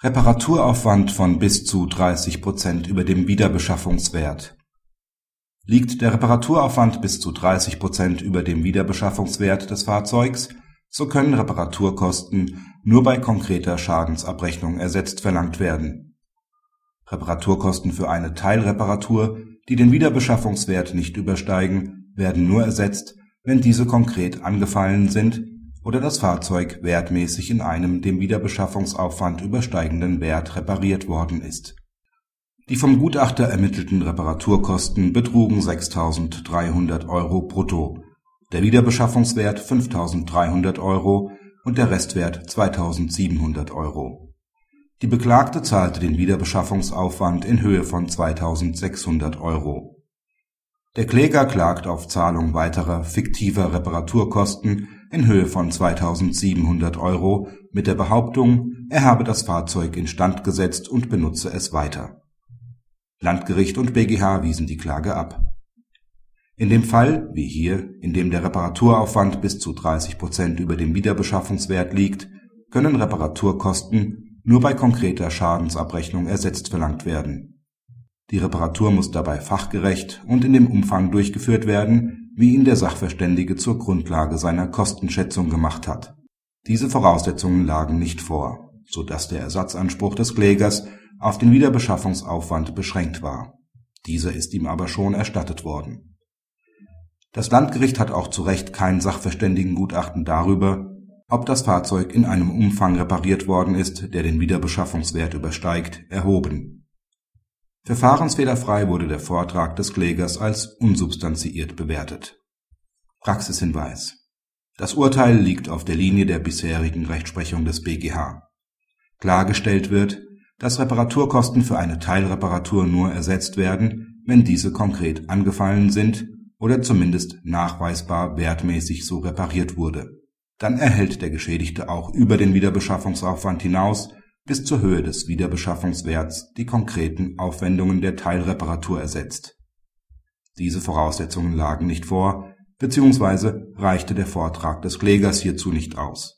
Reparaturaufwand von bis zu 30 Prozent über dem Wiederbeschaffungswert Liegt der Reparaturaufwand bis zu 30 Prozent über dem Wiederbeschaffungswert des Fahrzeugs, so können Reparaturkosten nur bei konkreter Schadensabrechnung ersetzt verlangt werden. Reparaturkosten für eine Teilreparatur, die den Wiederbeschaffungswert nicht übersteigen, werden nur ersetzt, wenn diese konkret angefallen sind oder das Fahrzeug wertmäßig in einem dem Wiederbeschaffungsaufwand übersteigenden Wert repariert worden ist. Die vom Gutachter ermittelten Reparaturkosten betrugen 6.300 Euro brutto, der Wiederbeschaffungswert 5.300 Euro und der Restwert 2.700 Euro. Die Beklagte zahlte den Wiederbeschaffungsaufwand in Höhe von 2.600 Euro. Der Kläger klagt auf Zahlung weiterer fiktiver Reparaturkosten in Höhe von 2.700 Euro mit der Behauptung, er habe das Fahrzeug instand gesetzt und benutze es weiter. Landgericht und BGH wiesen die Klage ab. In dem Fall, wie hier, in dem der Reparaturaufwand bis zu 30 Prozent über dem Wiederbeschaffungswert liegt, können Reparaturkosten nur bei konkreter Schadensabrechnung ersetzt verlangt werden. Die Reparatur muss dabei fachgerecht und in dem Umfang durchgeführt werden wie ihn der Sachverständige zur Grundlage seiner Kostenschätzung gemacht hat. Diese Voraussetzungen lagen nicht vor, so dass der Ersatzanspruch des Klägers auf den Wiederbeschaffungsaufwand beschränkt war. Dieser ist ihm aber schon erstattet worden. Das Landgericht hat auch zu Recht kein Sachverständigengutachten darüber, ob das Fahrzeug in einem Umfang repariert worden ist, der den Wiederbeschaffungswert übersteigt, erhoben Verfahrensfehlerfrei wurde der Vortrag des Klägers als unsubstanziiert bewertet. Praxishinweis Das Urteil liegt auf der Linie der bisherigen Rechtsprechung des BGH. Klargestellt wird, dass Reparaturkosten für eine Teilreparatur nur ersetzt werden, wenn diese konkret angefallen sind oder zumindest nachweisbar wertmäßig so repariert wurde. Dann erhält der Geschädigte auch über den Wiederbeschaffungsaufwand hinaus bis zur Höhe des Wiederbeschaffungswerts die konkreten Aufwendungen der Teilreparatur ersetzt. Diese Voraussetzungen lagen nicht vor, beziehungsweise reichte der Vortrag des Klägers hierzu nicht aus